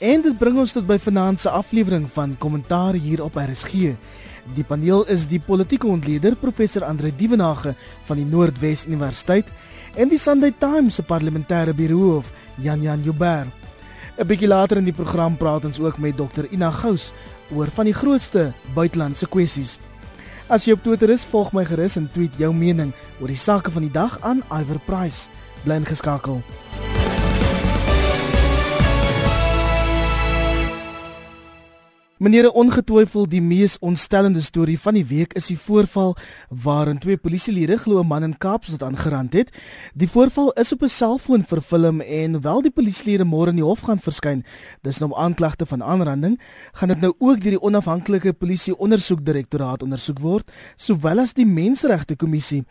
En dit bring ons tot by vanaand se aflewering van Kommentaar hier op RSG. Die paneel is die politieke ontleder professor Andre Dievenage van die Noordwes Universiteit en die Sunday Times se parlementêre biroof Jan Jan Joubert. 'n Bietjie later in die program praat ons ook met Dr Ina Gous oor van die grootste buitelandse kwessies. As jy op Twitter is, volg my gerus en tweet jou mening oor die sake van die dag aan Iver Price. Bly ingeskakel. Meneer, ongetwyfeld die mees ontstellende storie van die week is die voorval waarin twee polisielede glo 'n man in Kaapstad aangerand het. Die voorval is op 'n selfoon vervilm en wel die polisielede môre in die hof gaan verskyn, dis nou aanklagte van aanranding, gaan dit nou ook deur die onafhanklike polisie ondersoekdirektoraat ondersoek word, sowel as die menseregte kommissie.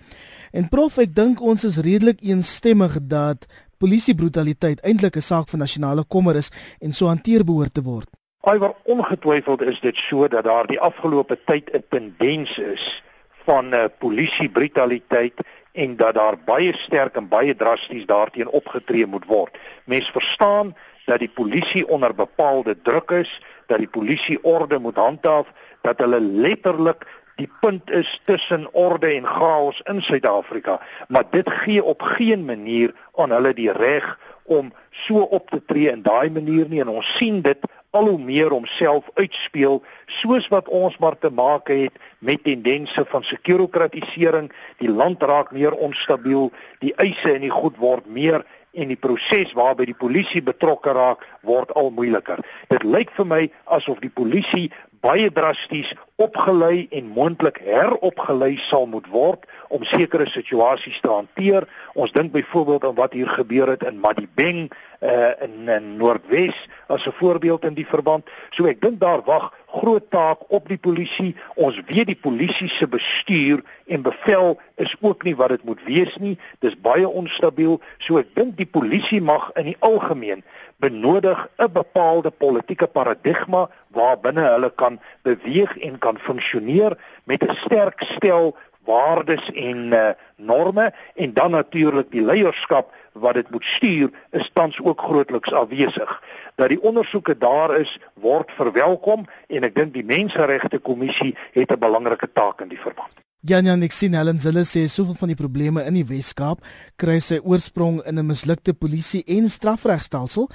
En prof, ek dink ons is redelik eensstemmig dat polisiebrutaliteit eintlik 'n saak van nasionale kommer is en so hanteer behoort te word. Alhoewel ongetwyfeld is dit so dat daar die afgelope tyd 'n tendens is van uh, eh, polisiebrutaliteit en dat daar baie sterk en baie drasties daarteen opgetree moet word. Mens verstaan dat die polisie onder bepaalde druk is, dat die polisie orde moet handhaaf, dat hulle letterlik die punt is tussen orde en chaos in Suid-Afrika, maar dit gee op geen manier aan hulle die reg om so op te tree in daai manier nie en ons sien dit al hoe meer homself uitspeel soos wat ons maar te maak het met tendense van sekurokratisering die land raak meer onstabiel die eise en die goed word meer en die proses waarby die polisie betrokke raak word al moeiliker. Dit lyk vir my asof die polisie baie drasties opgelei en moontlik heropgelei sal moet word om sekere situasies te hanteer. Ons dink byvoorbeeld aan wat hier gebeur het in Madibeng uh in, in Noordwes as 'n voorbeeld in die verband. So ek dink daar wag groot taak op die polisie. Ons weet die polisie se bestuur en bevel is ook nie wat dit moet wees nie. Dis baie onstabiel. So ek dink die polisie mag in die algemeen benodig 'n bepaalde politieke paradigma waarbinne hulle kan beweeg en kan funksioneer met 'n sterk stel waardes en uh, norme en dan natuurlik die leierskap wat dit moet stuur is tans ook grootliks afwesig. Dat die ondersoeke daar is word verwelkom en ek dink die menseregte kommissie het 'n belangrike taak in die verband. Jan Jan ek sien Helen Zille sê soveel van die probleme in die Wes-Kaap kry sy oorsprong in 'n mislukte polisie en strafregstelsel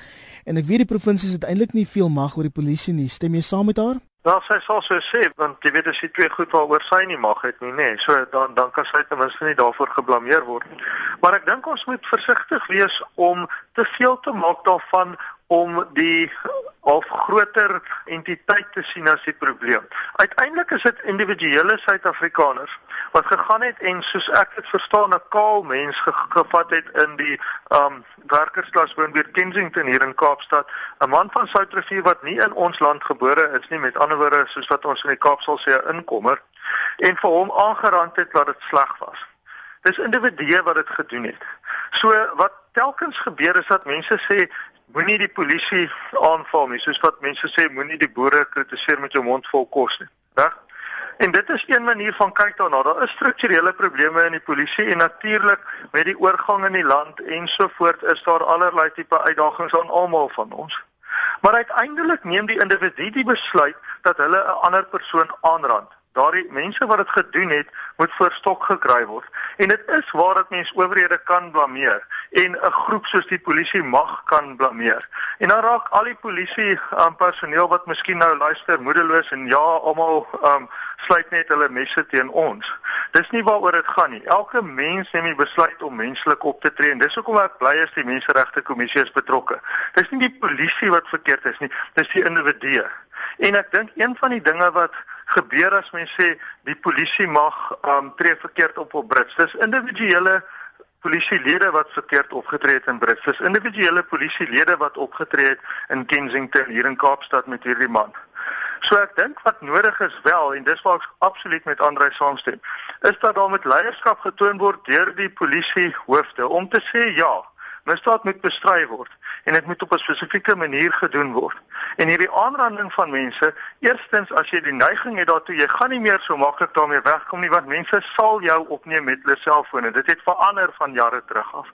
en ek weet die provinsie het eintlik nie veel mag oor die polisie nie. Stem jy saam met haar? Nou sy sal so sê want jy weet as jy twee goed waaroor sy nie mag het nie, nê. Nee, so dan dan kan sy ten minste nie daarvoor geblameer word nie. Maar ek dink ons moet versigtig wees om te veel te maak daarvan om die of groter entiteit te sien as die probleem. Uiteindelik is dit individuele Suid-Afrikaners wat gegaan het en soos ek dit verstaan 'n kaal mens ge gevat het in die um werkersklas woon by Kensington hier in Kaapstad, 'n man van Soutrivier wat nie in ons land gebore is nie, met ander woorde soos wat ons in die Kaap sal sê 'n inkomer en vir hom aangerand het dat dit sleg was. Dis individue wat dit gedoen het. So wat telkens gebeur is dat mense sê moenie die polisie aanval nie soos wat mense sê moenie die boere kritiseer met jou mond vol kos nie. Reg? En dit is een manier van kyk daarna. Daar is strukturele probleme in die polisie en natuurlik met die oorgang in die land ensovoort is daar allerlei tipe uitdagings aan almal van ons. Maar uiteindelik neem die individu die besluit dat hulle 'n ander persoon aanrand Daardie mense wat dit gedoen het, moet voor stok gekry word. En dit is waar dat mense owerhede kan blameer en 'n groep soos die polisie mag kan blameer. En dan raak al die polisie um, personeel wat miskien nou luister moedeloos en ja, almal um, sluit net hulle messe teen ons. Dis nie waaroor dit gaan nie. Elke mens neem die besluit om menslik op te tree en dis hoekom ek bly is die menseregte kommissie is betrokke. Dis nie die polisie wat verkeerd is nie, dis die individue. En ek dink een van die dinge wat gebeur as mense sê die polisie mag um, tree verkeerd op op Brits. Dis individuele polisielede wat verkeerd opgetree het in Brits. Dis individuele polisielede wat opgetree het in Kensington hier in Kaapstad met hierdie man. So ek dink wat nodig is wel en dis waar ek absoluut met Andre saamstem, is dat daar met leierskap getoon word deur die polisie hoofde om te sê ja, Misdaad moet bestry word en dit moet op 'n spesifieke manier gedoen word. En hierdie aanranding van mense, eerstens as jy die neiging het daartoe, jy gaan nie meer so maklik daarmee wegkom nie want mense sal jou opneem met hulle selfone. Dit het verander van jare terug af.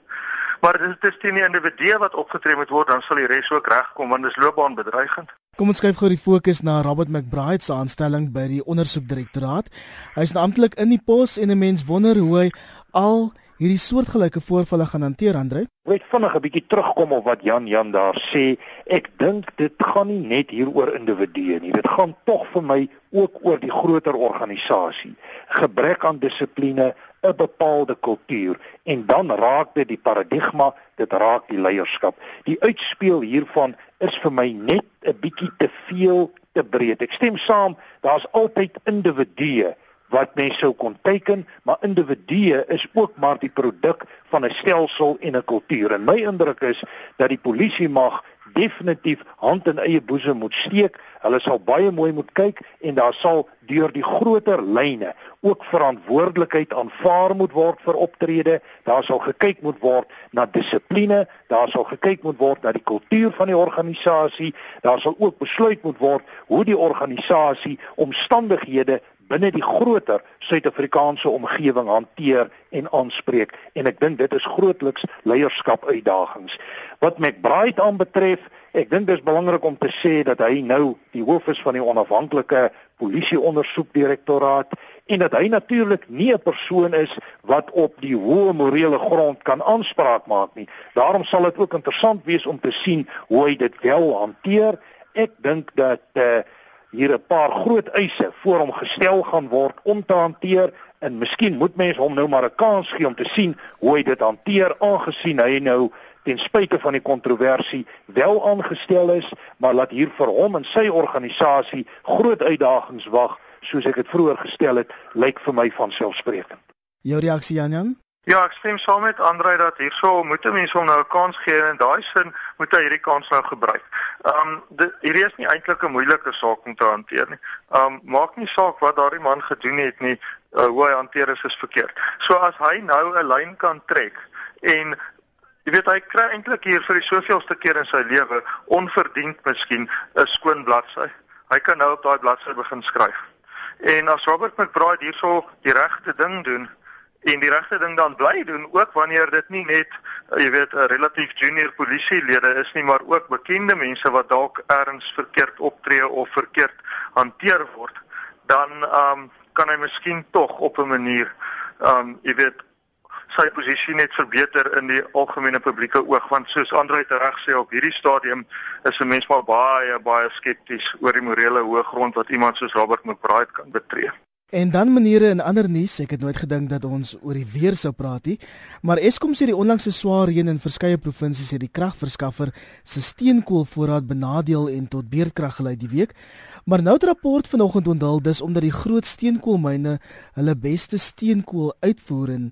Maar dit is teen die individu wat opgetree moet word, dan sal die res ook regkom want dit is loopbaanbedreigend. Kom ons skuif gou die fokus na Robert McBride se aanstelling by die ondersoekdirektoraat. Hy is amptelik in die pos en 'n mens wonder hoe hy al hierdie soortgelyke voorvalle gaan hanteer, Andre. Wil vinnig 'n bietjie terugkom op wat Jan Jan daar sê. Ek dink dit gaan nie net hier oor individue nie. Dit gaan tog vir my ook oor die groter organisasie. Gebrek aan dissipline, 'n bepaalde kultuur en dan raak dit die paradigma, dit raak die leierskap. Die uitspeel hiervan is vir my net 'n bietjie te veel te breed. Ek stem saam, daar's altyd individue wat mens sou kon teken, maar individue is ook maar die produk van 'n stelsel en 'n kultuur. En my indruk is dat die polisie mag definitief hand in eie boesem moet steek. Hulle sal baie mooi moet kyk en daar sal deur die groter lyne ook verantwoordelikheid aanvaar moet word vir optrede. Daar sal gekyk moet word na dissipline, daar sal gekyk moet word na die kultuur van die organisasie. Daar sal ook besluit moet word hoe die organisasie omstandighede binne die groter Suid-Afrikaanse omgewing hanteer en aanspreek en ek dink dit is grootliks leierskap uitdagings. Wat McBride aanbetref, ek dink dis belangrik om te sê dat hy nou die hoof is van die onafhanklike polisie ondersoekdirektoraat en dat hy natuurlik nie 'n persoon is wat op die hoë morele grond kan aanspraak maak nie. Daarom sal dit ook interessant wees om te sien hoe hy dit wel hanteer. Ek dink dat eh uh, hier 'n paar groot eise voor hom gestel gaan word om te hanteer en miskien moet mense hom nou maar 'n kans gee om te sien hoe hy dit hanteer aangesien hy nou ten spyte van die kontroversie wel aangestel is maar laat hier vir hom en sy organisasie groot uitdagings wag soos ek dit vroeër gestel het lyk vir my van selfsprekend jou reaksie Jan Jan Ja, ek stem saam met Andrei dat hierso moet mense hom nou 'n kans gee en in daai sin moet hy hierdie kans nou gebruik. Ehm um, hierdie is nie eintlik 'n moeilike saak om te hanteer nie. Ehm um, maak nie saak wat daardie man gedoen het nie, uh, hoe hy hanteer is is verkeerd. So as hy nou 'n lyn kan trek en jy weet hy kry eintlik hier vir die soveelste keer in sy lewe onverdiend miskien 'n skoon bladsy. Hy kan nou op daai bladsy begin skryf. En as Robert McBride hierso die regte ding doen, en die regte ding dan bly doen ook wanneer dit nie net uh, jy weet 'n relatief junior polisielede is nie maar ook bekende mense wat dalk ergens verkeerd optree of verkeerd hanteer word dan um, kan hy miskien tog op 'n manier um, jy weet sy posisie net verbeter in die algemene publieke oog want soos Andre reg sê op hierdie stadium is 'n mens maar baie baie skepties oor die morele hoëgrond wat iemand soos Robert McBride kan betree. En dan maniere in ander nuus, ek het nooit gedink dat ons oor die weer sou praat nie, maar Eskom sê die onlangse swaar reën in verskeie provinsies het die kragverskaffer se steenkoolvoorraad benadeel en tot beerdkrag gelei die week. Maar nou 'n rapport vanoggend onthul dis omdat die groot steenkoolmyne hulle beste steenkool uitvoer en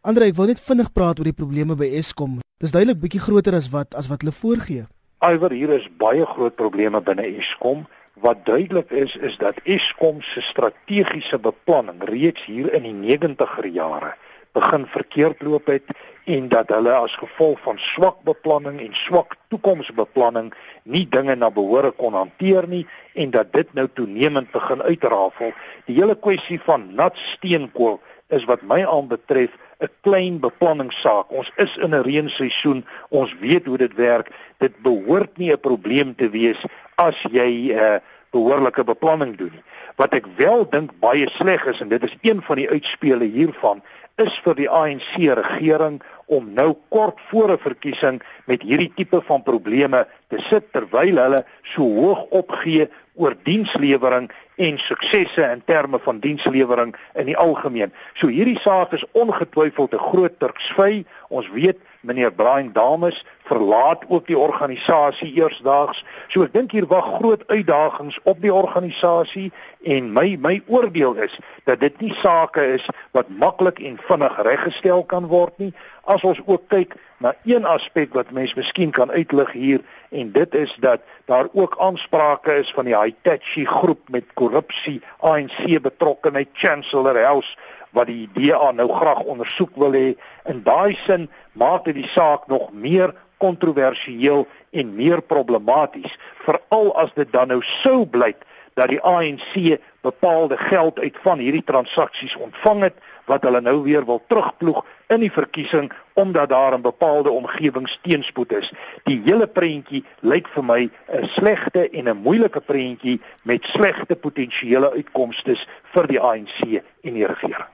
Andre, ek wil net vinnig praat oor die probleme by Eskom. Dis duidelik bietjie groter as wat as wat hulle voorgee. Iwer hier is baie groot probleme binne Eskom. Wat duidelik is is dat Eskom se strategiese beplanning reeds hier in die 90er jare begin verkeerd loop het en dat hulle as gevolg van swak beplanning en swak toekomsbeplanning nie dinge na behoore kon hanteer nie en dat dit nou toenemend begin uitrafel. Die hele kwessie van nat steenkool is wat my aanbetref 'n klein beplanningssaak. Ons is in 'n reenseisoen. Ons weet hoe dit werk. Dit behoort nie 'n probleem te wees as jy 'n uh, behoorlike beplanning doen. Wat ek wel dink baie sleg is en dit is een van die uitspele hiervan is vir die ANC regering om nou kort voor 'n verkiesing met hierdie tipe van probleme te sit terwyl hulle so hoog opgee oor dienslewering en suksesse in terme van dienslewering in die algemeen. So hierdie saak is ongetwyfeld 'n groot Turksvy. Ons weet meneer Brian Dames verlaat ook die organisasie eersdaags. So ek dink hier wag groot uitdagings op die organisasie en my my oordeel is dat dit nie sake is wat maklik en vinnig reggestel kan word nie. As ons ook kyk na een aspek wat mens miskien kan uitlig hier en dit is dat daar ook aansprake is van die Hitachi groep met korrupsie, ANC betrokkenheid, Chancellor House wat die DA nou graag ondersoek wil hê. In daai sin maak dit die saak nog meer kontroversieel en meer problematies, veral as dit dan nou sou blyk dat die ANC bepaalde geld uit van hierdie transaksies ontvang het wat hulle nou weer wil terugploeg in die verkiesing omdat daar in bepaalde omgewings teenspoed is. Die hele prentjie lyk vir my 'n slegte en 'n moeilike prentjie met slegte potensiële uitkomste vir die ANC en die regering.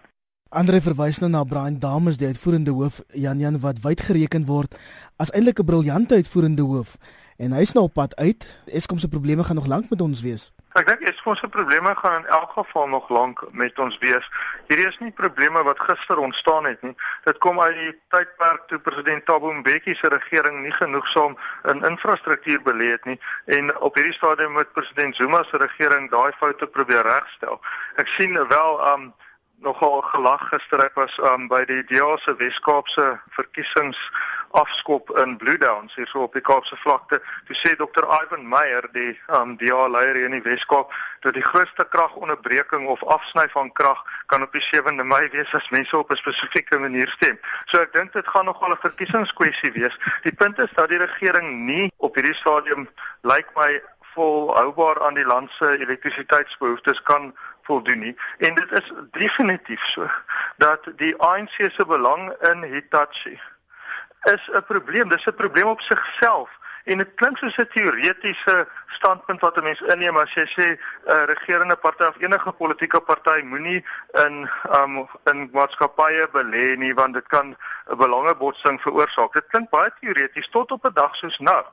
Andre verwys nou na Brian Dames, die uitvoerende hoof Jan Jan wat wyd gereken word as eintlik 'n briljante uitvoerende hoof en hy's nou op pad uit. Eskom se probleme gaan nog lank met ons wees. Ek dink Eskom se probleme gaan in elk geval nog lank met ons wees. Hierdie is nie probleme wat gister ontstaan het nie. Dit kom uit die tydperk toe president Thabo Mbeki se regering nie genoegsaam in infrastruktuur belê het nie en op hierdie stadium met president Zuma se regering daai foute probeer regstel. Ek sien wel um nogal gelag gister ek was um, by die DA se Weskaapse verkiesings afskop in Blue Downs hier so op die Kaapse vlakte. Toe sê Dr. Ivan Meyer die um, DA leier hier in die Weskaap dat die grootste kragonderbreking of afsny van krag kan op die 7de Mei wees as mense op 'n spesifieke manier stem. So ek dink dit gaan nogal 'n verkiesingskwessie wees. Die punt is dat die regering nie op hierdie stadium lyk like my volhoubaar aan die land se elektrisiteitsbehoeftes kan voldoen nie. En dit is definitief so dat die ANC se belang in Hitachi is 'n probleem. Dis 'n probleem op sigself en dit klink soos 'n teoretiese standpunt wat 'n mens inneem as jy sê 'n uh, regerende party of enige politieke party moenie in um, in maatskappye belê nie want dit kan 'n belangebotsing veroorsaak. Dit klink baie teoreties tot op 'n dag soos nou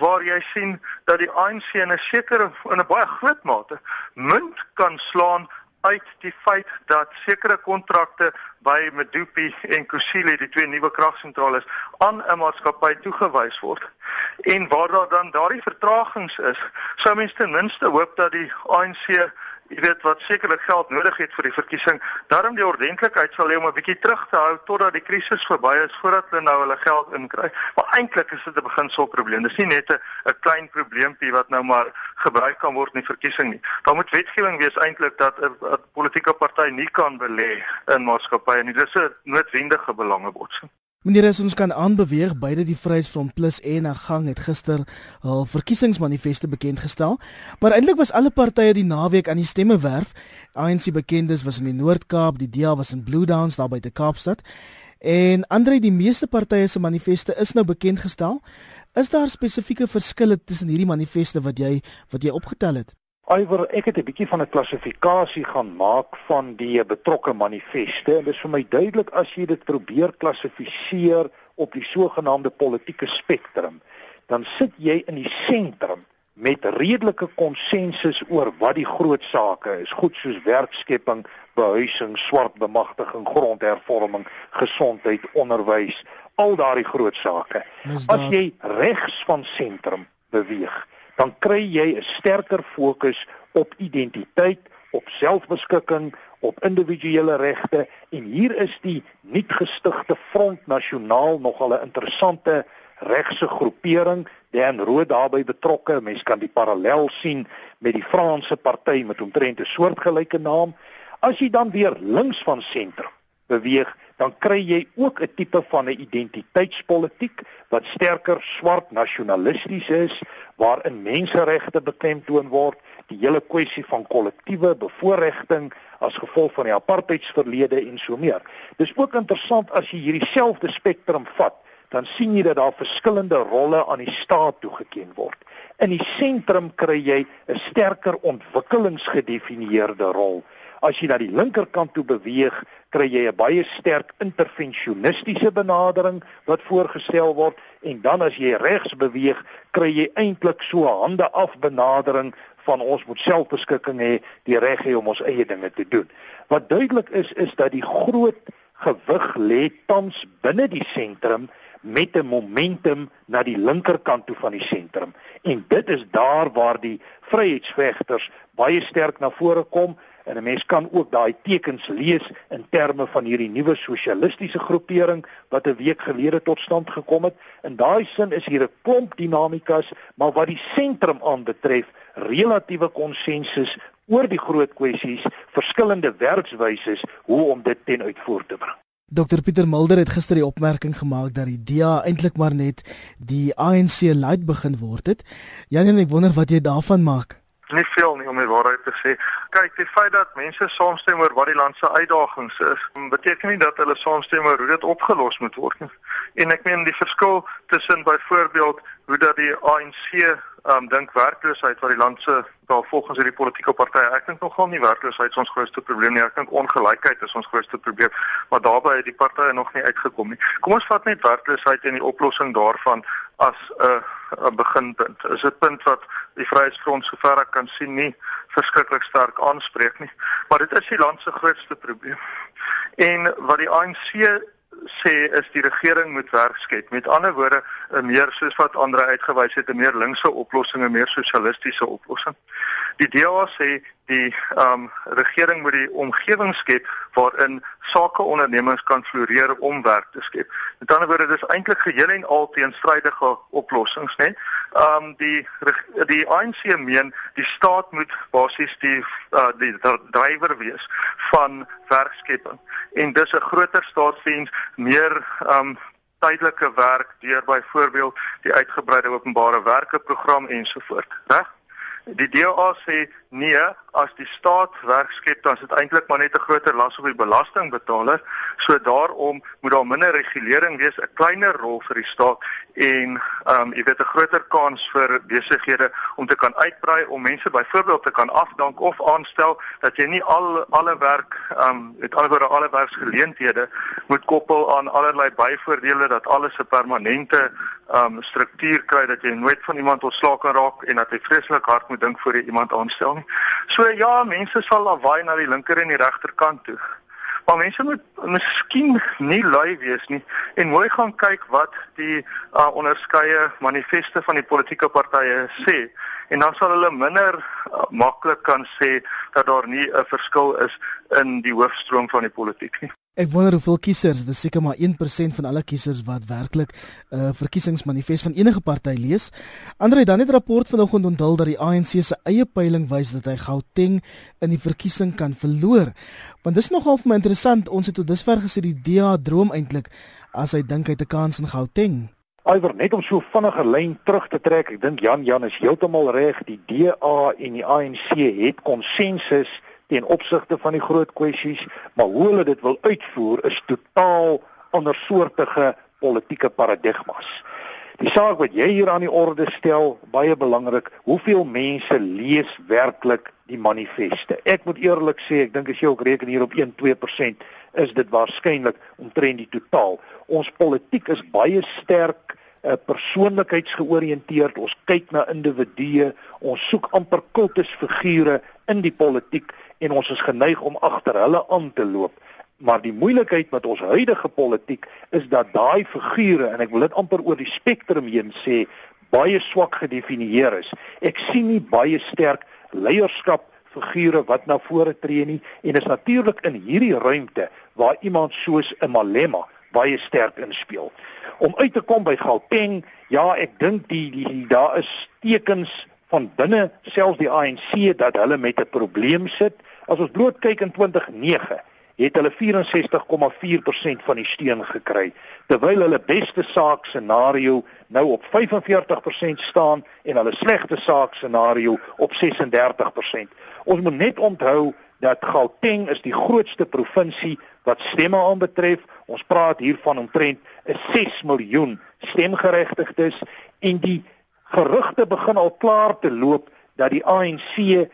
waar jy sien dat die ANC in 'n sekere in 'n baie groot mate munt kan slaan uit die feit dat sekere kontrakte by Medupi en Kusile die twee nuwe kragsentrale aan 'n maatskappy toegewys word. En waar daar dan daardie vertragings is, sou mense ten minste hoop dat die ANC jy weet wat sekerlik geld nodig het vir die verkiesing, daarom die ordentlikheid sal hê om 'n bietjie terug te hou totdat die krisis verby is voordat hulle nou hulle geld inkry. Maar eintlik is dit 'n beginselprobleem. Dis nie net 'n klein probleempie wat nou maar gebruik kan word in die verkiesing nie. Daar moet wetgewing wees eintlik dat 'n politieke party nie kan belê in maatskappye nie. Dis 'n noodwendige belangebotsing. Meneer as ons kan aanbeweeg beide die Vryheidsfront Plus en Agang het gister hul verkiesingsmanifeste bekend gestel, maar eintlik was alle partye die naweek aan die stemme werf. ANC bekendes was in die Noord-Kaap, die DA was in Blue Downs daar by te Kaapstad. En Andre die meeste partye se manifeste is nou bekend gestel. Is daar spesifieke verskille tussen hierdie manifeste wat jy wat jy opgetel het? Iwer, ek het 'n bietjie van 'n klassifikasie gaan maak van die betrokke manifeste. En dit is vir my duidelik as jy dit probeer klassifiseer op die sogenaamde politieke spektrum, dan sit jy in die sentrum met redelike konsensus oor wat die groot sake is, goed soos werkskepping, behuising, swart bemagtiging, grondhervorming, gesondheid, onderwys, al daardie groot sake. As jy regs van sentrum beweeg, dan kry jy 'n sterker fokus op identiteit, op selfbeskikking, op individuele regte en hier is die nuut gestigte Front Nasionaal nogal 'n interessante regse groepering Dan Rood daarbey betrokke. Mense kan die parallel sien met die Franse party met omtrent 'n soortgelyke naam. As jy dan weer links van sentrum beweeg, dan kry jy ook 'n tipe van 'n identiteitspolitiek wat sterker swart nasionalisties is, waarin menseregte beklemtoon word, die hele kwessie van kollektiewe bevoordiging as gevolg van die apartheidsverlede en so meer. Dis ook interessant as jy hierdie selfde spektrum vat, dan sien jy dat daar verskillende rolle aan die staat toegekend word. In die sentrum kry jy 'n sterker ontwikkelingsgedefinieerde rol As jy na die linkerkant toe beweeg, kry jy 'n baie sterk interventionistiese benadering wat voorgestel word en dan as jy regs beweeg, kry jy eintlik so 'n hande af benadering van ons moet selfbeskikking hê, die reg hê om ons eie dinge te doen. Wat duidelik is is dat die groot gewig lê tans binne die sentrum met 'n momentum na die linkerkant toe van die sentrum. En dit is daar waar die vryheidsvegters baie sterk na vore kom en 'n mens kan ook daai tekens lees in terme van hierdie nuwe sosialistiese groepering wat 'n week gelede tot stand gekom het. In daai sin is hier 'n klomp dinamikas, maar wat die sentrum aanbetref, relatiewe konsensus oor die groot kwessies, verskillende werkswyses hoe om dit ten uitvoer te bring. Dr Pieter Mulder het gister die opmerking gemaak dat die DA eintlik maar net die ANC light begin word het. Jan en ek wonder wat jy daarvan maak. Nie veel nie om die waarheid te sê. Kyk, die feit dat mense saamstem oor wat die land se uitdagings is, beteken nie dat hulle saamstem oor hoe dit opgelos moet word nie. En ek meen die verskil tussen byvoorbeeld hoe dat die ANC um dink werkloosheid wat die land se wel volgens hierdie politieke partye ek dink nogal nie werkloosheid is ons grootste probleem nie. Ek dink ongelykheid is ons grootste probleem maar daarbey het die partye nog nie uitgekom nie. Kom ons vat net werkloosheid en die oplossing daarvan as 'n 'n beginpunt. Is 'n punt wat die Vryheidsfront sover ek kan sien nie verskriklik sterk aanspreek nie maar dit is die land se grootste probleem. En wat die ANC sê is die regering moet werk skep. Met ander woorde, 'n meer soos wat ander uitgewys het, 'n meer linkse oplossing, 'n meer sosialistiese oplossing. Die DA sê die ehm um, regering moet die omgewing skep waarin sakeondernemings kan floreer om werk te skep. Met ander woorde, dis eintlik geheel en al teenstrydige oplossings, né? Ehm um, die die ANC meen die staat moet basies die uh, die drywer wees van werkskepping. En dis 'n groter staatsdiens, meer ehm um, tydelike werk deur byvoorbeeld die uitgebreide openbare werke program ensovoort, reg? Die DA sê nee, as die staat werk skep dan is dit eintlik maar net 'n groter las op die belastingbetaler. So daarom moet daar minder regulering wees, 'n kleiner rol vir die staat en ehm um, jy weet 'n groter kans vir besighede om te kan uitbrei om mense byvoorbeeld te kan afdank of aanstel dat jy nie al alle werk ehm um, met alhoewel alle werksgeleenthede moet koppel aan allerlei byvoordele dat alles 'n permanente ehm um, struktuur kry dat jy nooit van iemand ontslae kan raak en dat jy vreeslik hard moet dink voor jy iemand aanstel nie. So ja, mense sal lawaai na die linker en die regterkant toe. Maar mense moet miskien nie lui wees nie en mooi gaan kyk wat die uh, onderskeie manifeste van die politieke partye sê en dan sal hulle minder uh, maklik kan sê dat daar nie 'n verskil is in die hoofstroom van die politiek nie. Ek wonder hoeveel kiesers, dis seker maar 1% van alle kiesers wat werklik 'n uh, verkiesingsmanifest van enige party lees. Andre, dan het rapport vanoggend onthul dat die ANC se eie peiling wys dat hy Gauteng in die verkiesing kan verloor. Want dis nogal vir my interessant. Ons het tot dusver gesê die DA droom eintlik as hy dink hy het 'n kans in Gauteng. Iwer net om so vinniger lyn terug te trek. Ek dink Jan Jan is heeltemal reg. Die DA en die ANC het konsensus ten opsigte van die groot kwessies, maar hoe hulle dit wil uitvoer is totaal andersoortige politieke paradigmas. Die saak wat jy hier aan die orde stel, baie belangrik, hoeveel mense lees werklik die manifeste? Ek moet eerlik sê, ek dink as jy ook reken hier op 1-2% is dit waarskynlik omtrent die totaal. Ons politiek is baie sterk uh, persoonlikheidsgeoriënteerd. Ons kyk na individue, ons soek amper kultusfigure in die politiek en ons is geneig om agter hulle aan te loop. Maar die moeilikheid met ons huidige politiek is dat daai figure en ek wil dit amper oor die spektrum heen sê baie swak gedefinieer is. Ek sien nie baie sterk leierskap figure wat na vore tree nie en is natuurlik in hierdie ruimte waar iemand soos 'n Malema baie sterk inspel. Om uit te kom by Gauteng, ja, ek dink die, die, die daar is tekens van binne selfs die ANC dat hulle met 'n probleem sit. As ons bloot kyk in 2009 het hulle 64,4% van die steun gekry terwyl hulle beste saak scenario nou op 45% staan en hulle slegste saak scenario op 36%. Ons moet net onthou dat Gauteng is die grootste provinsie wat stemme aanbetref. Ons praat hier van omtrent 'n 6 miljoen stemgeregtigdes en die gerugte begin al klaar te loop dat die ANC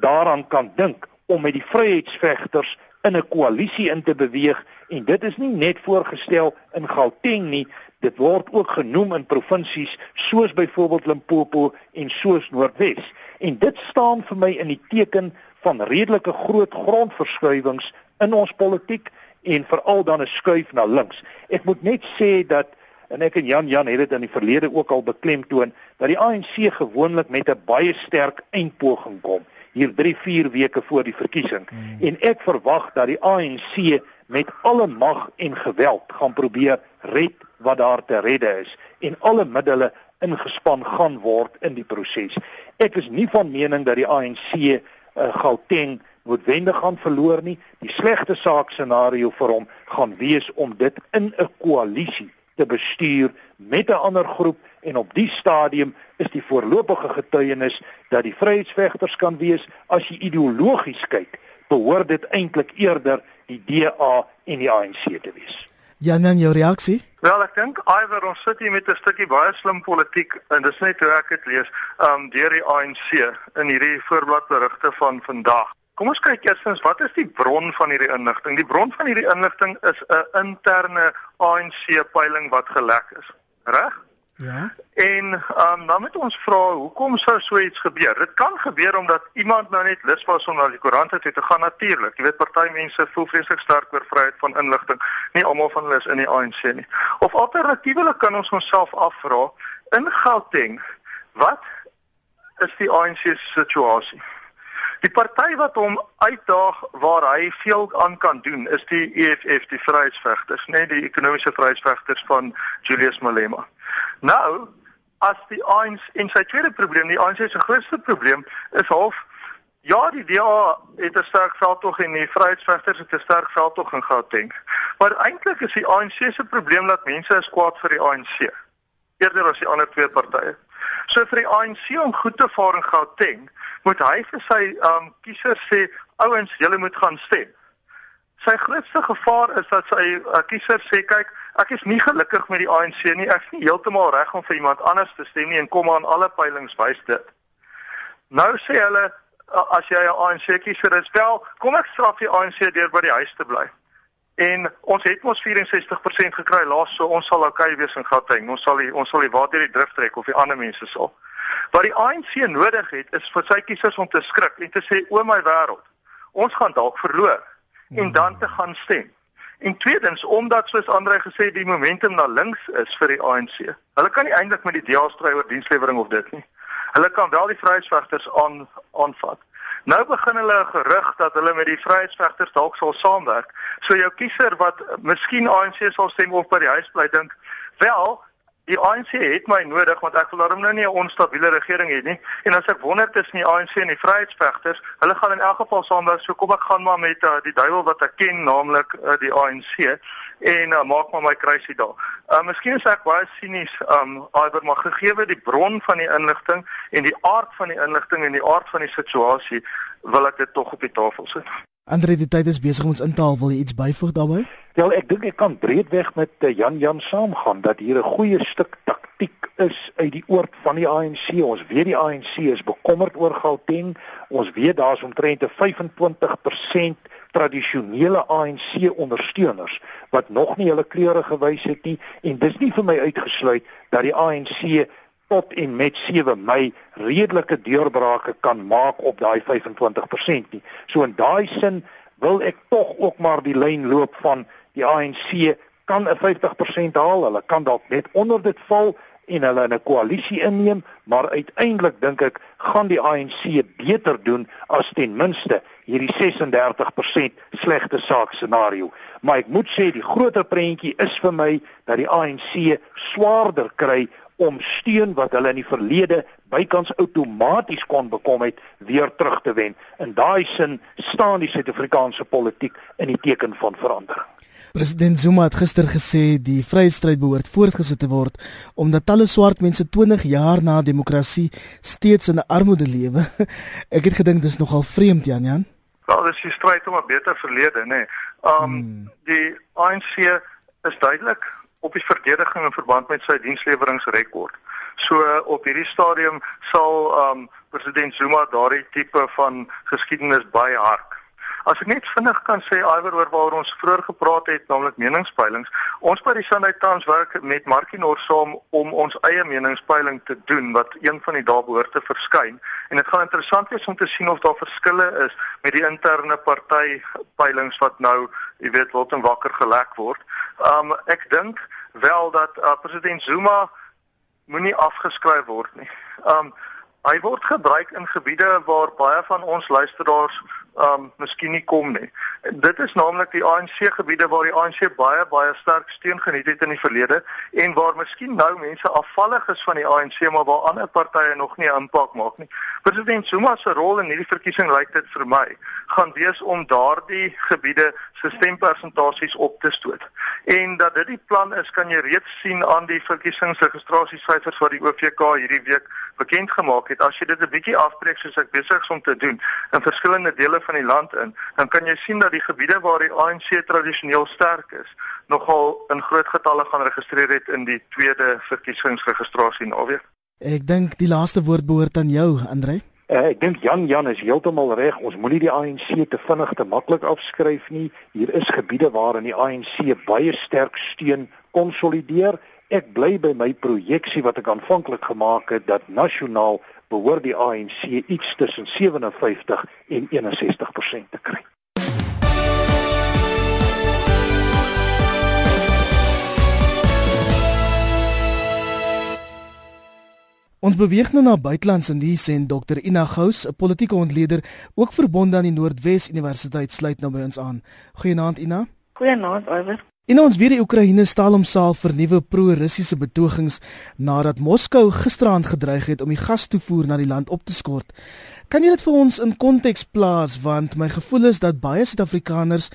daaraan kan dink om met die vryheidsvegters in 'n koalisie in te beweeg. En dit is nie net voorgestel in Gauteng nie dit word ook genoem in provinsies soos byvoorbeeld Limpopo en soos Noordwes. En dit staan vir my in die teken van redelike groot grondverskuiwings in ons politiek en veral dan 'n skuif na links. Ek moet net sê dat en ek en Jan Jan het dit in die verlede ook al beklemtoon dat die ANC gewoonlik met 'n baie sterk eindpoging kom hier 3-4 weke voor die verkiesing hmm. en ek verwag dat die ANC met alle mag en geweld gaan probeer red wat daar te redde is en alle middele ingespan gaan word in die proses. Ek is nie van mening dat die ANC uh, eh, Gauteng noodwendig gaan verloor nie. Die slegste saak scenario vir hom gaan wees om dit in 'n koalisie te bestuur met 'n ander groep en op die stadium is die voorlopige getuienis dat die vryheidsvegters kan wees as jy ideologies kyk, behoort dit eintlik eerder die DA en die ANC te wees. Jan, dan jou reaksie? Wel, ek dink iwer ons sit hier met 'n stukkie baie slim politiek en dis net hoe ek dit lees, um deur die ANC in hierdie voorbladberigte van vandag. Kom ons kyk eerstens wat is die bron van hierdie inligting? Die bron van hierdie inligting is 'n interne ANC peiling wat gelek is. Reg? Ja. En um, dan moet ons vra hoekom sou so iets gebeur? Dit kan gebeur omdat iemand nou net lus was om na die koerant toe te gaan natuurlik. Jy weet party mense voel vreeslik sterk oor vryheid van inligting. Nie almal van hulle is in die ANC nie. Of alternatiefelik kan ons onsself afvra in Gauteng, wat is die ANC se situasie? Die party wat hom uitdaag waar hy veel aan kan doen is die EFF, die Vryheidsvegters, net die ekonomiese vryheidsvegters van Julius Malema. Nou, as die ANC en sy tweede probleem, die ANC se grootste probleem is half ja, die DA het 'n sterk veldtog en die Vryheidsvegters het 'n sterk veldtog in Gauteng. Maar eintlik is die ANC se probleem dat mense is kwaad vir die ANC eerder as die ander twee partye. So vir die ANC om goed te vaar in Gauteng, moet hy vir sy um kiesers sê, ouens, julle moet gaan stem. Sy grootste gevaar is dat sy uh, kiesers sê, kyk, ek is nie gelukkig met die ANC nie. Ek is nie heeltemal reg om vir iemand anders te stem nie en kom aan alle peilings wys dit. Nou sê hulle as jy 'n ANC kiezer is, wel, kom ek straf die ANC deur by die huis te bly. En ons het mos 64% gekry laas, so ons sal okay wees in Gauteng. Ons sal die ons sal die water die drif trek of die ander mense sal. Wat die ANC nodig het is vir sy kiesers om te skrik en te sê o my wêreld, ons gaan dalk verloor en hmm. dan te gaan stem. En tweedens, omdat soos Andre gesê die momentum na links is vir die ANC. Hulle kan nie eintlik met die DA stry oor dienslewering of dit nie. Hulle kan wel die vryheidsvegters aan aanvat. Nou begin hulle 'n gerug dat hulle met die vryheidsvegters dalk sal saamwerk. So jou kiezer wat miskien ANC sal stem of by die huis bly dink, wel, Die ANC het my nodig want ek wil daarom nou nie 'n onstabiele regering hê nie. En as ek wonder tussen die ANC en die Vryheidsvegters, hulle gaan in elk geval saamwerk. So kom ek gaan maar met uh, die duiwel wat ek ken, naamlik uh, die ANC en uh, maak maar my kruisie daar. Uh miskien is ek baie sinies, um iwer maar gegee die bron van die inligting en die aard van die inligting en die aard van die situasie, wil ek dit tog op die tafel sit. Andre, die tyd is besig om ons in te haal. Wil jy iets byvoeg daarbey? Wel, ek dink ek kan breedweg met uh, Jan Jan saamgaan dat hier 'n goeie stuk taktik is uit die oord van die ANC. Ons weet die ANC is bekommerd oor Gauteng. Ons weet daar's omtrent 'n 25% tradisionele ANC ondersteuners wat nog nie hulle kleure gewys het nie en dis nie vir my uitgesluit dat die ANC tot en met 7 Mei redelike deurbrake kan maak op daai 25% nie. So in daai sin wil ek tog ook maar die lyn loop van die ANC kan 'n 50% haal. Hulle kan dalk net onder dit val en hulle in 'n koalisie inneem, maar uiteindelik dink ek gaan die ANC beter doen as ten minste hierdie 36% slegte saak scenario. Maar ek moet sê die groter prentjie is vir my dat die ANC swaarder kry om steun wat hulle in die verlede bykans outomaties kon bekom het weer terug te wen. In daai sin staan die Suid-Afrikaanse politiek in die teken van verandering. President Zuma het gister gesê die vryheidsstryd behoort voortgesit te word omdat talle swart mense 20 jaar na demokrasie steeds in armoede lewe. Ek het gedink dis nogal vreemd Jan Jan. Wel, dis die stryd om 'n beter verlede, nê. Nee. Um hmm. die ANC is duidelik op die verdediging in verband met sy diensleweringrekord. So op hierdie stadium sal um president Zuma daardie tipe van geskiedenis baie hard As ek net vinnig kan sê iwer oor waar ons vroeër gepraat het, naamlik meningspeilings. Ons by die Sunday Times werk met Markie Nor saam om ons eie meningspeiling te doen wat een van die dae behoort te verskyn. En dit gaan interessant wees om te sien of daar verskille is met die interne party peilings wat nou, jy weet, wat en wakker gelek word. Um ek dink wel dat uh, president Zuma moenie afgeskryf word nie. Um hy word gebruik in gebiede waar baie van ons luisteraars um miskien nie kom nie. Dit is naamlik die ANC gebiede waar die ANC baie baie sterk steun geniet het in die verlede en waar miskien nou mense afvallig is van die ANC maar waar ander partye nog nie 'n impak maak nie. President Zuma se rol in hierdie verkiesing lyk dit vir my gaan wees om daardie gebiede se stempersentasies op te stoot. En dat dit die plan is, kan jy reeds sien aan die verkiesingsregistrasiesyfers wat die OVK hierdie week bekend gemaak het. As jy dit 'n bietjie afbreek soos ek besig is om te doen in verskillende dele van die land in, dan kan jy sien dat die gebiede waar die ANC tradisioneel sterk is, nogal in groot getalle gaan registreer het in die tweede verkiesingsregistrasie naweek. Ek dink die laaste woord behoort aan jou, Andre. Uh, ek dink Jan Jan is heeltemal reg. Ons moenie die ANC te vinnig te maklik afskryf nie. Hier is gebiede waar in die ANC baie sterk steun konsolideer. Ek bly by my projeksie wat ek aanvanklik gemaak het dat nasionaal behoort die ANC iets tussen 57 en 61% te kry. Ons beweeg nou na buitelands en hier sien Dr Ina Gous, 'n politieke ontleder, ook verbonde aan die Noordwes Universiteit, sluit nou by ons aan. Goeienaand Ina. Goeienaand Iwer. In ons weer die Oekraïne staal homself vir nuwe pro-Russiese betogings nadat Moskou gisteraand gedreig het om die gastoevoer na die land op te skort. Kan jy dit vir ons in konteks plaas want my gevoel is dat baie Suid-Afrikaners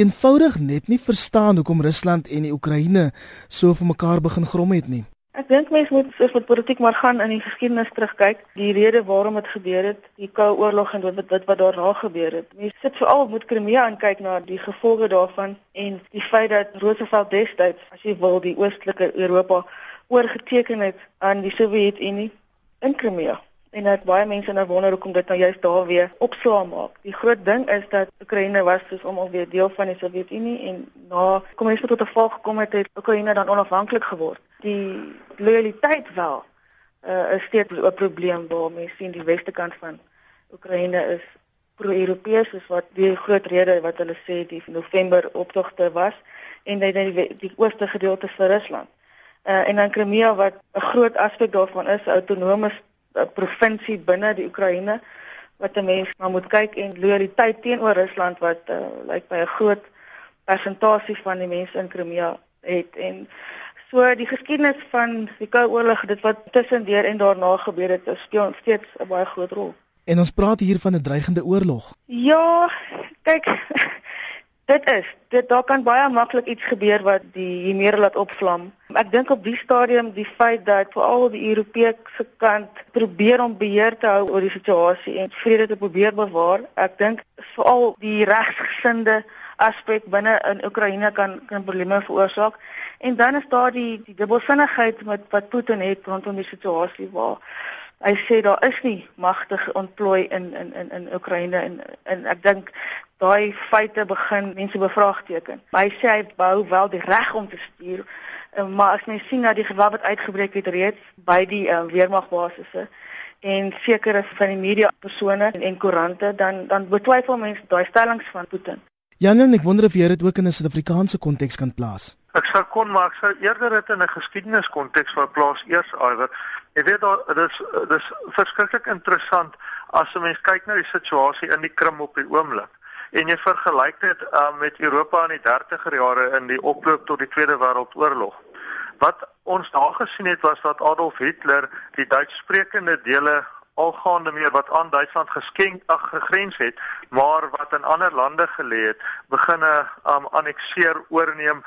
eenvoudig net nie verstaan hoekom Rusland en die Oekraïne so vir mekaar begin grom het nie. Ek dink mense moet soos met politiek maar gaan in die geskiedenis terugkyk, die rede waarom dit gebeur het, die Koue Oorlog en wat wat wat daarna gebeur het. Mense sit veral moet Krimea aankyk na die gevolge daarvan en die feit dat Roosevelt destyds, as jy wil, die oostelike Europa oorgeteken het aan die Sowjetunie in Krimea. En dat baie mense nou wonder hoekom dit nou juist daar weer opslaam maak. Die groot ding is dat Oekraïne was soos om al weer deel van die Sowjetunie en na kommunisme tot 'n val gekom het, het Oekraïne dan onafhanklik geword die loyaliteit wel uh, is steeds 'n probleem waar mense sien die weste kant van Oekraïne is pro-Europees is wat die groot rede wat hulle sê die November optogte was en dat die, die ooste gedeelte vir Rusland. Uh, en dan Crimea wat 'n groot aspek daarvan is, 'n autonome uh, provinsie binne die Oekraïne wat 'n mens maar moet kyk en loyaliteit teenoor Rusland wat uh, lyk by 'n groot persentasie van die mense in Crimea het en So die geskiedenis van die Koue Oorlog, dit wat tussendeur en daarna gebeur het, speel steeds 'n baie groot rol. En ons praat hier van 'n dreigende oorlog. Ja, kyk, dit is, dit daar kan baie maklik iets gebeur wat die hier laat opvlam. Ek dink op die stadium die feit dat veral die Europese kant probeer om beheer te hou oor die situasie en vrede te probeer bewaar. Ek dink veral die regsgesinde aspek binne in Oekraïne kan kan probleme veroorsaak. En dan is daar die die dubbelsinnigheid met wat Putin het rondom die situasie waar hy sê daar is nie magtig ontplooi in in in in Oekraïne en en ek dink daai feite begin mense bevraagteken. Hy sê hy behou wel die reg om te stuur, eh, maar as mens sien dat die geweld wat uitgebreek het reeds by die uh, weermagbasisse en sekere van die media persone en, en koerante dan dan betwyfel mense daai stellings van Putin. Janen, ek wonder of jy dit ook in 'n Suid-Afrikaanse konteks kan plaas. Ek sou kon maar ek sou eerder dit in 'n geskiedeniskonteks wou plaas eers alwer. Jy weet daar dis dis verskriklik interessant as 'n mens kyk na die situasie in die Krim op die oomblik en jy vergelyk dit um, met Europa in die 30er jare in die oploop tot die Tweede Wêreldoorlog. Wat ons daar gesien het was dat Adolf Hitler die Duitssprekende dele algaande meer wat aan Duitsland geskenk ag gegrens het, maar wat in ander lande gelê het, beginne um annekseer oorneem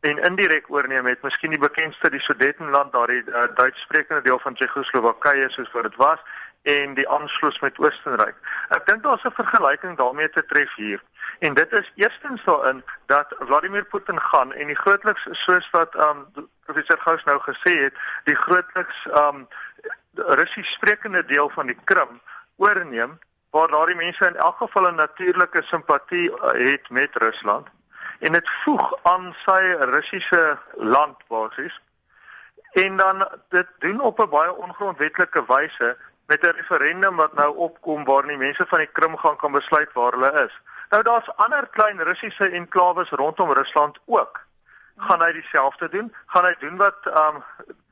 en indirek oorneem het. Miskien die bekendste die Sudetenland, daardie uh, Duitssprekende deel van Tsjechoslowakye soos wat dit was en die aansluit met Oostenryk. Ek dink daar's 'n vergelyking daarmee te tref hier. En dit is eerstens daarin dat Vladimir Putin gaan en die grootliks soos wat um professor Gous nou gesê het, die grootliks um Russies sprekende deel van die Krim oorneem waar daardie mense in elk geval 'n natuurlike simpatie uh, het met Rusland en dit voeg aan sy Russiese landbasis en dan dit doen op 'n baie ongrondwetlike wyse met 'n referendum wat nou opkom waar die mense van die Krim gaan kan besluit waar hulle is. Nou daar's ander klein Russiese enklawes rondom Rusland ook gaan hy dieselfde doen? Gaan hy doen wat um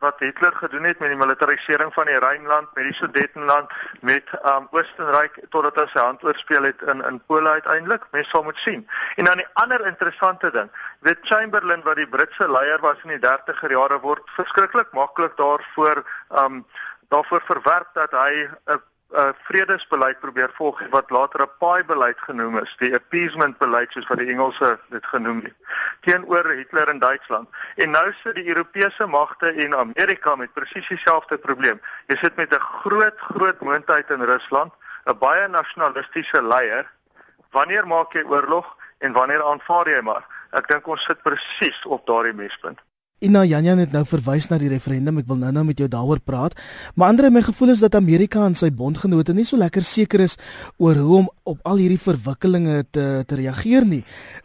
wat Hitler gedoen het met die militarisering van die Rynland, met die Sudetenland, met um Oostenryk totdat hy sy hand oorspeel het in in Pole uiteindelik? Mens sal moet sien. En dan die ander interessante ding, weet Chamberlain wat die Britse leier was in die 30er jare word verskriklik maklik daarvoor um daarvoor verwerp dat hy 'n uh, vredesbeleid probeer volg wat later 'n paai beleid genoem is, die appeasement beleid soos wat die Engelse dit genoem het, teenoor Hitler in Duitsland. En nou sit die Europese magte en Amerika met presies dieselfde probleem. Jy sit met 'n groot groot moondheid in Rusland, 'n baie nasionalistiese leier. Wanneer maak jy oorlog en wanneer aanvaar jy maar? Ek dink ons sit presies op daardie mespunt. Ina Janjan het nou verwys na die referendum. Ek wil nou-nou met jou daaroor praat. Maar ander my gevoel is dat Amerika en sy bondgenote nie so lekker seker is oor hoe om op al hierdie verwikkelinge te te reageer nie.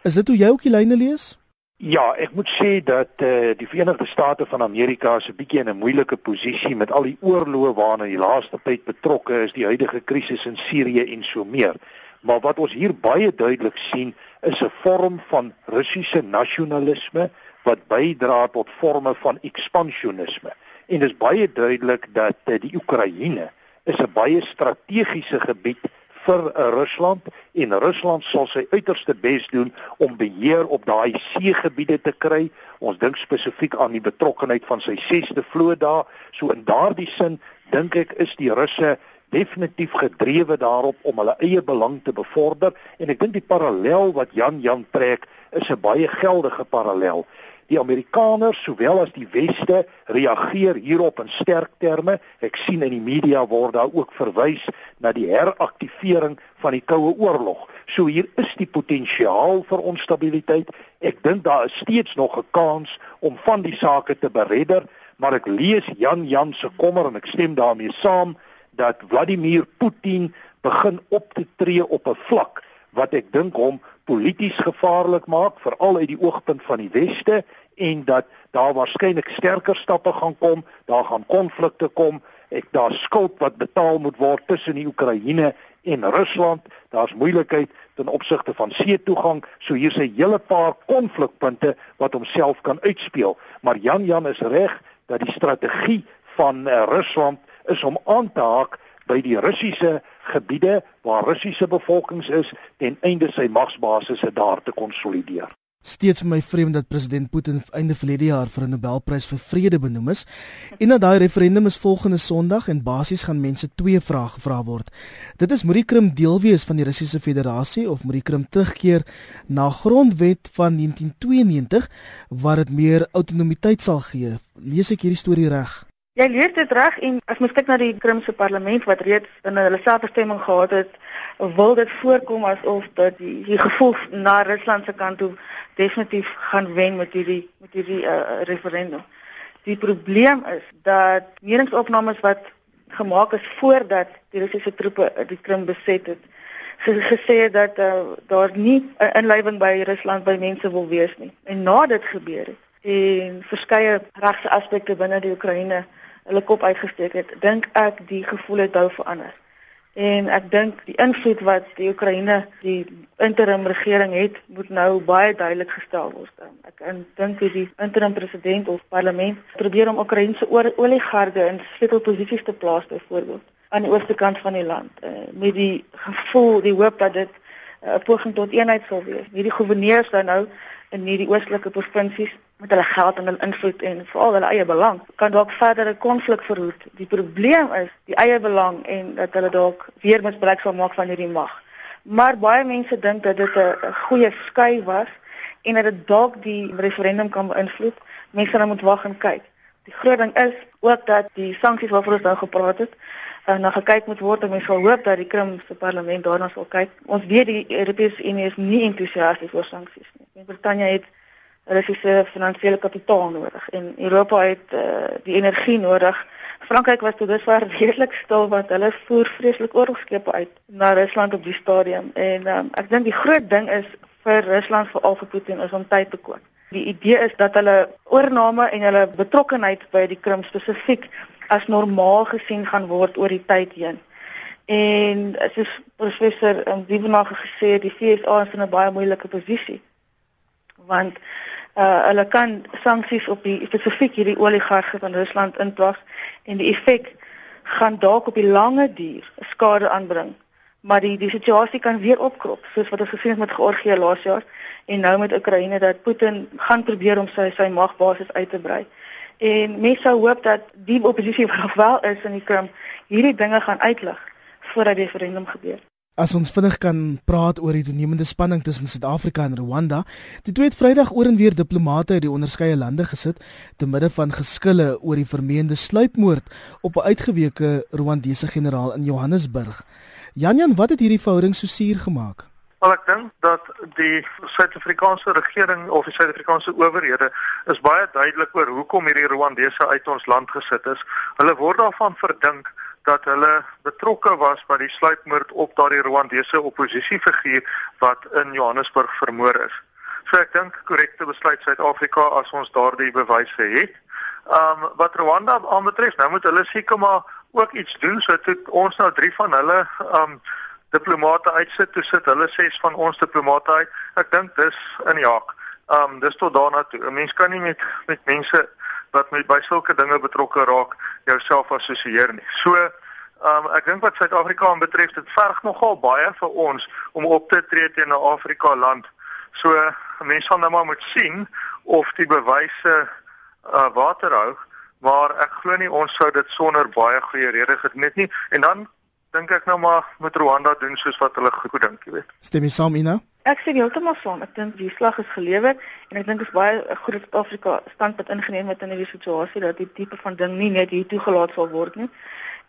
Is dit hoe jy ook die lyne lees? Ja, ek moet sê dat eh uh, die Verenigde State van Amerika 'n bietjie in 'n moeilike posisie met al die oorloë waarna die laaste tyd betrokke is, die huidige krisis in Sirië en so meer. Maar wat ons hier baie duidelik sien, is 'n vorm van Russiese nasionalisme wat bydra tot forme van ekspansionisme. En dit is baie duidelik dat uh, die Oekraïne is 'n baie strategiese gebied vir uh, Rusland en Rusland sal sy uiterste bes doen om beheer op daai seegebiede te kry. Ons dink spesifiek aan die betrokkeheid van sy 6de vloot daar. So in daardie sin dink ek is die Russe definitief gedrewe daarop om hulle eie belang te bevorder en ek dink die parallel wat Jan Jan trek is 'n baie geldige parallel. Die Amerikaners sowel as die Weste reageer hierop in sterk terme. Ek sien in die media word daar ook verwys na die heraktivering van die Koue Oorlog. So hier is die potensiaal vir onstabiliteit. Ek dink daar is steeds nog 'n kans om van die sake te beredder, maar ek lees Jan Jan se kommer en ek stem daarmee saam dat Vladimir Putin begin op te tree op 'n vlak wat ek dink hom polities gevaarlik maak veral uit die oogpunt van die weste en dat daar waarskynlik sterker stappe gaan kom, daar gaan konflikte kom, ek daar skuld wat betaal moet word tussen die Oekraïne en Rusland, daar's moeilikheid ten opsigte van see toegang, so hier's 'n hele paar konflikpunte wat homself kan uitspeel. Maar Jan Jan is reg dat die strategie van uh, Rusland is om aan te haak by die Russiese gebiede waar Russiese bevolkings is ten einde sy magsbasisse daar te konsolideer. Steeds vir my vreemd dat president Putin einde verlede jaar vir 'n Nobelprys vir vrede benoem is. En dat daai referendum is volgende Sondag en basies gaan mense twee vrae gevra word. Dit is moet die Krim deel wees van die Russiese Federasie of moet die Krim terugkeer na grondwet van 1992 waar dit meer autonomiteit sal gee. Lees ek hierdie storie reg? Jy lees dit reg en as mens kyk na die Krimse parlement wat reeds in hulle selfbestemming gehad het, wil dit voorkom asof dat die, die gevoel na Rusland se kant toe definitief gaan wen met hierdie met hierdie uh, referendum. Die probleem is dat meningsopnames wat gemaak is voordat die Russiese troepe die Krim beset het, sy gesê dat uh, daar nie 'n inlywing by Rusland by mense wil wees nie. En na dit gebeur het en verskeie regse aspekte binne die Oekraïne hulle kop uitgesteek het, dink ek die gevoel het nou verander. En ek dink die invloed wat die Oekraïne die interim regering het, moet nou baie duidelik gestel word. Ek dink die interim president of parlement probeer om Oekraïense oligarge in sleutelposisies te plaas byvoorbeeld aan die ooste kant van die land uh, met die gevoel, die hoop dat dit eh, 'n poging tot eenheid sal wees. Hierdie goewerneurs nou in hierdie oostelike provinsies met hulle geld en hulle invloed en veral hulle eie belang kan dalk verdere konflik verhoed. Die probleem is die eie belang en dat hulle dalk weer misbruik sal maak van hierdie mag. Maar baie mense dink dat dit 'n goeie skei was en dat dit dalk die referendum kan beïnvloed. Mense gaan moet wag en kyk. Die groot ding is ook dat die sanksies waarvoor ons nou gepraat het, uh, na gekyk moet word en mense sal hoop dat die Krim se parlement daarna sal kyk. Ons weet die Europese Unie is nie entoesiasties oor sanksies nie. Brittanje het Russiese finansiële kapitaal nodig en Europa het uh, die energie nodig. Frankryk was tot dusver redelik stil want hulle voer vreeslik oorlogskepe uit na Rusland op die stadium en um, ek dink die groot ding is vir Rusland vir al vir Putin is om tyd te koop. Die idee is dat hulle oorname en hulle betrokkeheid by die Krim spesifiek as normaal gesien gaan word oor die tyd heen. En soos professor um, Dievenage gesê het, die FSA is in 'n baie moeilike posisie want uh hulle kan sanksies op die spesifiek hierdie oligarge van Rusland inpas en die effek gaan dalk op die lange duur skade aanbring. Maar die die situasie kan weer opkrop soos wat ons gesien het met Georgië laas jaar en nou met Oekraïne dat Putin gaan probeer om sy sy magbasis uit te brei. En mense sou hoop dat die oppositie wat wel is in die Krim hierdie dinge gaan uitlig voordat die referendum gebeur. As ons vinnig kan praat oor die toenemende spanning tussen Suid-Afrika en Rwanda, die twee het Vrydag oor en weer diplomate uit die onderskeie lande gesit te midde van geskille oor die vermeende sluipmoord op 'n uitgeweke Rwandese generaal in Johannesburg. Janjan, wat het hierdie verhouding so suur gemaak? Wel ek dink dat die Suid-Afrikaanse regering of die Suid-Afrikaanse owerhede is baie duidelik oor hoekom hierdie Rwandese uit ons land gesit is. Hulle word daarvan verdink dat hulle betrokke was by die sluipmoord op daardie Rwandese oppositiefiguur wat in Johannesburg vermoor is. So ek dink korrekte besluit Suid-Afrika as ons daardie bewyse het. Um wat Rwanda aanbetref, nou moet hulle seker maar ook iets doen sodat ons nou drie van hulle um diplomate uitsit, toe sit hulle ses van ons diplomate uit. Ek dink dis in die hak. Um dis tot daarna toe. 'n Mens kan nie met met mense wat met by sulke dinge betrokke raak jouself assosieer nie. So um ek dink wat Suid-Afrika aanbetref, dit verg nogal baie vir ons om op te tree teen 'n Afrika land. So mense sal nou maar moet sien of die bewyse uh waterhou maar ek glo nie ons sou dit sonder baie goeie redes gedoen het nie en dan dink ek nou maar met Rwanda doen soos wat hulle goed dink, jy weet. Stem jy saam, Ina? Ek sien heeltemal saam. Ek dink die slag is gelewer en ek dink is baie goed dat Suid-Afrika standpunt ingeneem het in hierdie situasie dat die tipe van ding nie net hier toegelaat sal word nie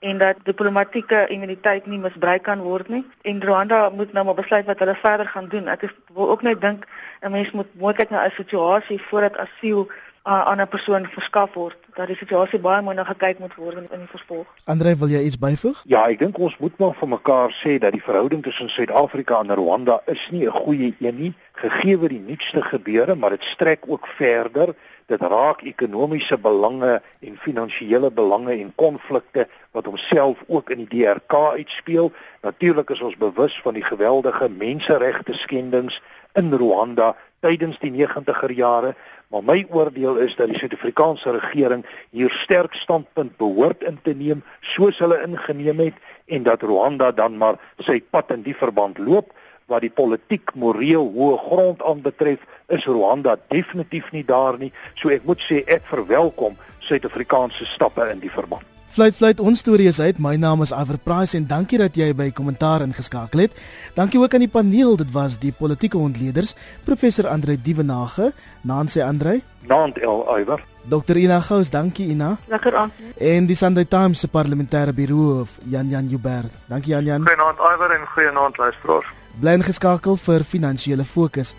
en dat diplomatieke immuniteit nie misbruik kan word nie. En Rwanda moet nou maar besluit wat hulle verder gaan doen. Ek is, wil ook net dink 'n mens moet mooi kyk na 'n situasie voordat asiel aan 'n persoon verskaf word dat die situasie baie mooi na gekyk moet word in, die vervolg. Andre, wil jy iets byvoeg? Ja, ek dink ons moet maar vir mekaar sê dat die verhouding tussen Suid-Afrika en Rwanda is nie 'n goeie een nie, gegee word die nuutste gebeure, maar dit strek ook verder. Dit raak ekonomiese belange en finansiële belange en konflikte wat homself ook in die DRK uitspeel. Natuurlik is ons bewus van die geweldige menseregte skendings in Rwanda tydens die 90er jare, maar my oordeel is dat die Suid-Afrikaanse regering hier sterk standpunt behoort in te neem soos hulle ingeneem het en dat Rwanda dan maar sy pad in die verband loop. Wat die politiek moreel hoë grond aanbetref is Rwanda definitief nie daar nie. So ek moet sê ek verwelkom Suid-Afrikaanse stappe in die verband Fluit fluit ons storie is uit. My naam is Iver Price en dankie dat jy by kommentaar ingeskakel het. Dankie ook aan die paneel. Dit was die politieke ontleeders, professor Andre Dievenage, Nancy Andre, Nant El Iver. Dr Ina Gous, dankie Ina. Lekker aan. En die Sunday Times se parlementêre birou of Jan Jan Joubert. Dankie Jan Jan. Goeienaand Iver en goeienaand luisteraars. Bly ingeskakel vir finansiële fokus.